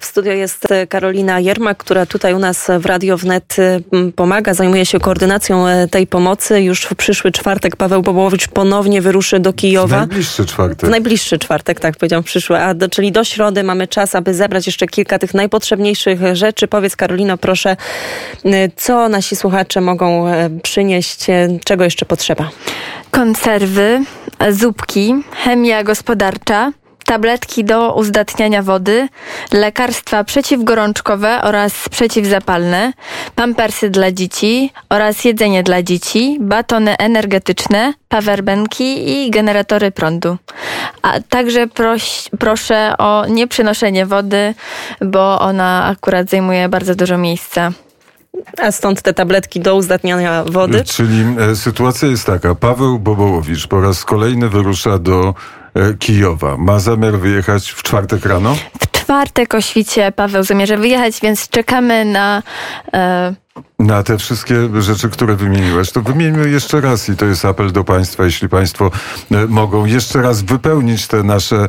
W studio jest e, Karolina Jermak, która tutaj u nas w Radio Wnet e, pomaga, zajmuje się koordynacją e, tej pomocy. Już w przyszły czwartek Paweł Bobołowicz ponownie wyruszy do Kijowa. W najbliższy czwartek. W najbliższy czwartek, tak powiedziałam, przyszły. A do, czyli do środy mamy czas, aby zebrać jeszcze kilka tych najpotrzebniejszych rzeczy. Powiedz Karolino, proszę, co nasi słuchacze mogą przynieść, czego jeszcze potrzeba? Konserwy, zupki, chemia gospodarcza, tabletki do uzdatniania wody, lekarstwa przeciwgorączkowe oraz przeciwzapalne, pampersy dla dzieci oraz jedzenie dla dzieci, batony energetyczne, powerbanki i generatory prądu. A także proś, proszę o nieprzynoszenie wody, bo ona akurat zajmuje bardzo dużo miejsca. A stąd te tabletki do uzdatniania wody? Czyli e, sytuacja jest taka. Paweł Bobołowicz po raz kolejny wyrusza do e, Kijowa. Ma zamiar wyjechać w czwartek rano? W czwartek o świcie Paweł zamierza wyjechać, więc czekamy na... E, na te wszystkie rzeczy, które wymieniłeś, to wymieńmy jeszcze raz i to jest apel do Państwa, jeśli Państwo e, mogą jeszcze raz wypełnić te nasze e,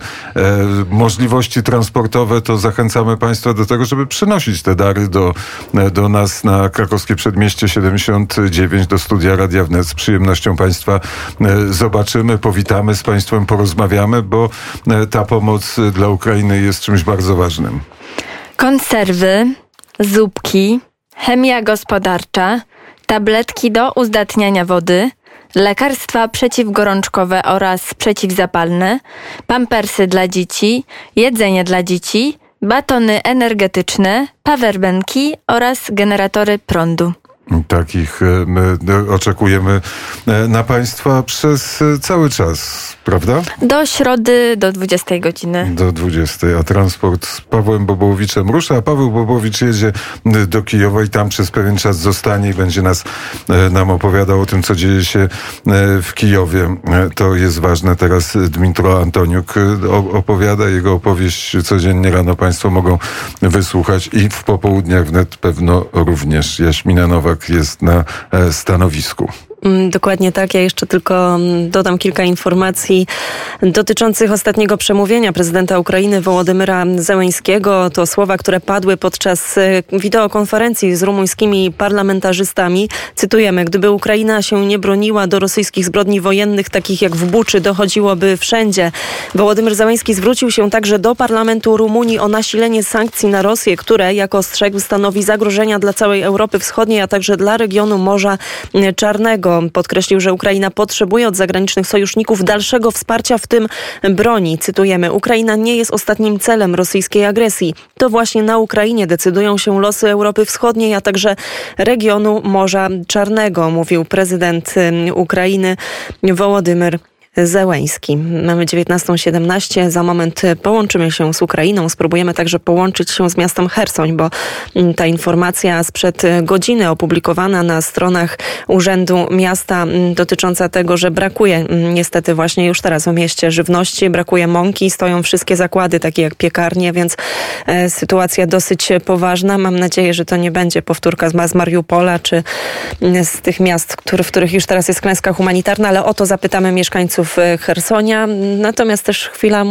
możliwości transportowe, to zachęcamy Państwa do tego, żeby przynosić te dary do, e, do nas na krakowskie przedmieście 79 do studia Radia Wnet. Z przyjemnością Państwa e, zobaczymy, powitamy z Państwem, porozmawiamy, bo ta pomoc dla Ukrainy jest czymś bardzo ważnym. Konserwy, zupki, chemia gospodarcza, tabletki do uzdatniania wody, lekarstwa przeciwgorączkowe oraz przeciwzapalne, pampersy dla dzieci, jedzenie dla dzieci, batony energetyczne, powerbanki oraz generatory prądu. Takich e, my e, oczekujemy e, na Państwa przez cały czas, prawda? Do środy, do 20 godziny. Do 20, a transport z Pawłem Bobołowiczem rusza, a Paweł Bobowicz jedzie do Kijowa i tam przez pewien czas zostanie i będzie nas nam opowiadał o tym, co dzieje się w Kijowie. To jest ważne. Teraz Dmitro Antoniuk opowiada. Jego opowieść codziennie rano Państwo mogą wysłuchać i w popołudniach wnet pewno również. Jaśmina Nowak jest na e, stanowisku. Mm, dokładnie tak. Ja jeszcze tylko mm, dodam kilka informacji dotyczących ostatniego przemówienia prezydenta Ukrainy Wołodymyra Zełęńskiego. To słowa, które padły podczas e, wideokonferencji z rumuńskimi parlamentarzystami. Cytujemy: Gdyby Ukraina się nie broniła do rosyjskich zbrodni wojennych, takich jak w Buczy, dochodziłoby wszędzie. Wołodymyr Zełęński zwrócił się także do parlamentu Rumunii o nasilenie sankcji na Rosję, które, jak ostrzegł, stanowi zagrożenia dla całej Europy Wschodniej, a także dla regionu Morza Czarnego. Podkreślił, że Ukraina potrzebuje od zagranicznych sojuszników dalszego wsparcia, w tym broni. Cytujemy: Ukraina nie jest ostatnim celem rosyjskiej agresji. To właśnie na Ukrainie decydują się losy Europy Wschodniej, a także regionu Morza Czarnego, mówił prezydent Ukrainy Wołodymyr Zełęński. Mamy 19.17. Za moment połączymy się z Ukrainą. Spróbujemy także połączyć się z miastem Hersoń, bo mm, ta informacja sprzed godziny opublikowana na stronach Urzędu Miasta mm, dotycząca tego, że brakuje mm, niestety właśnie już teraz w mieście żywności, brakuje mąki, stoją wszystkie zakłady takie jak piekarnie, więc e, sytuacja dosyć poważna. Mam nadzieję, że to nie będzie powtórka z Mariupola czy z tych miast, w których już teraz jest klęska humanitarna, ale o to zapytamy mieszkańców Chersonia. Natomiast też chwila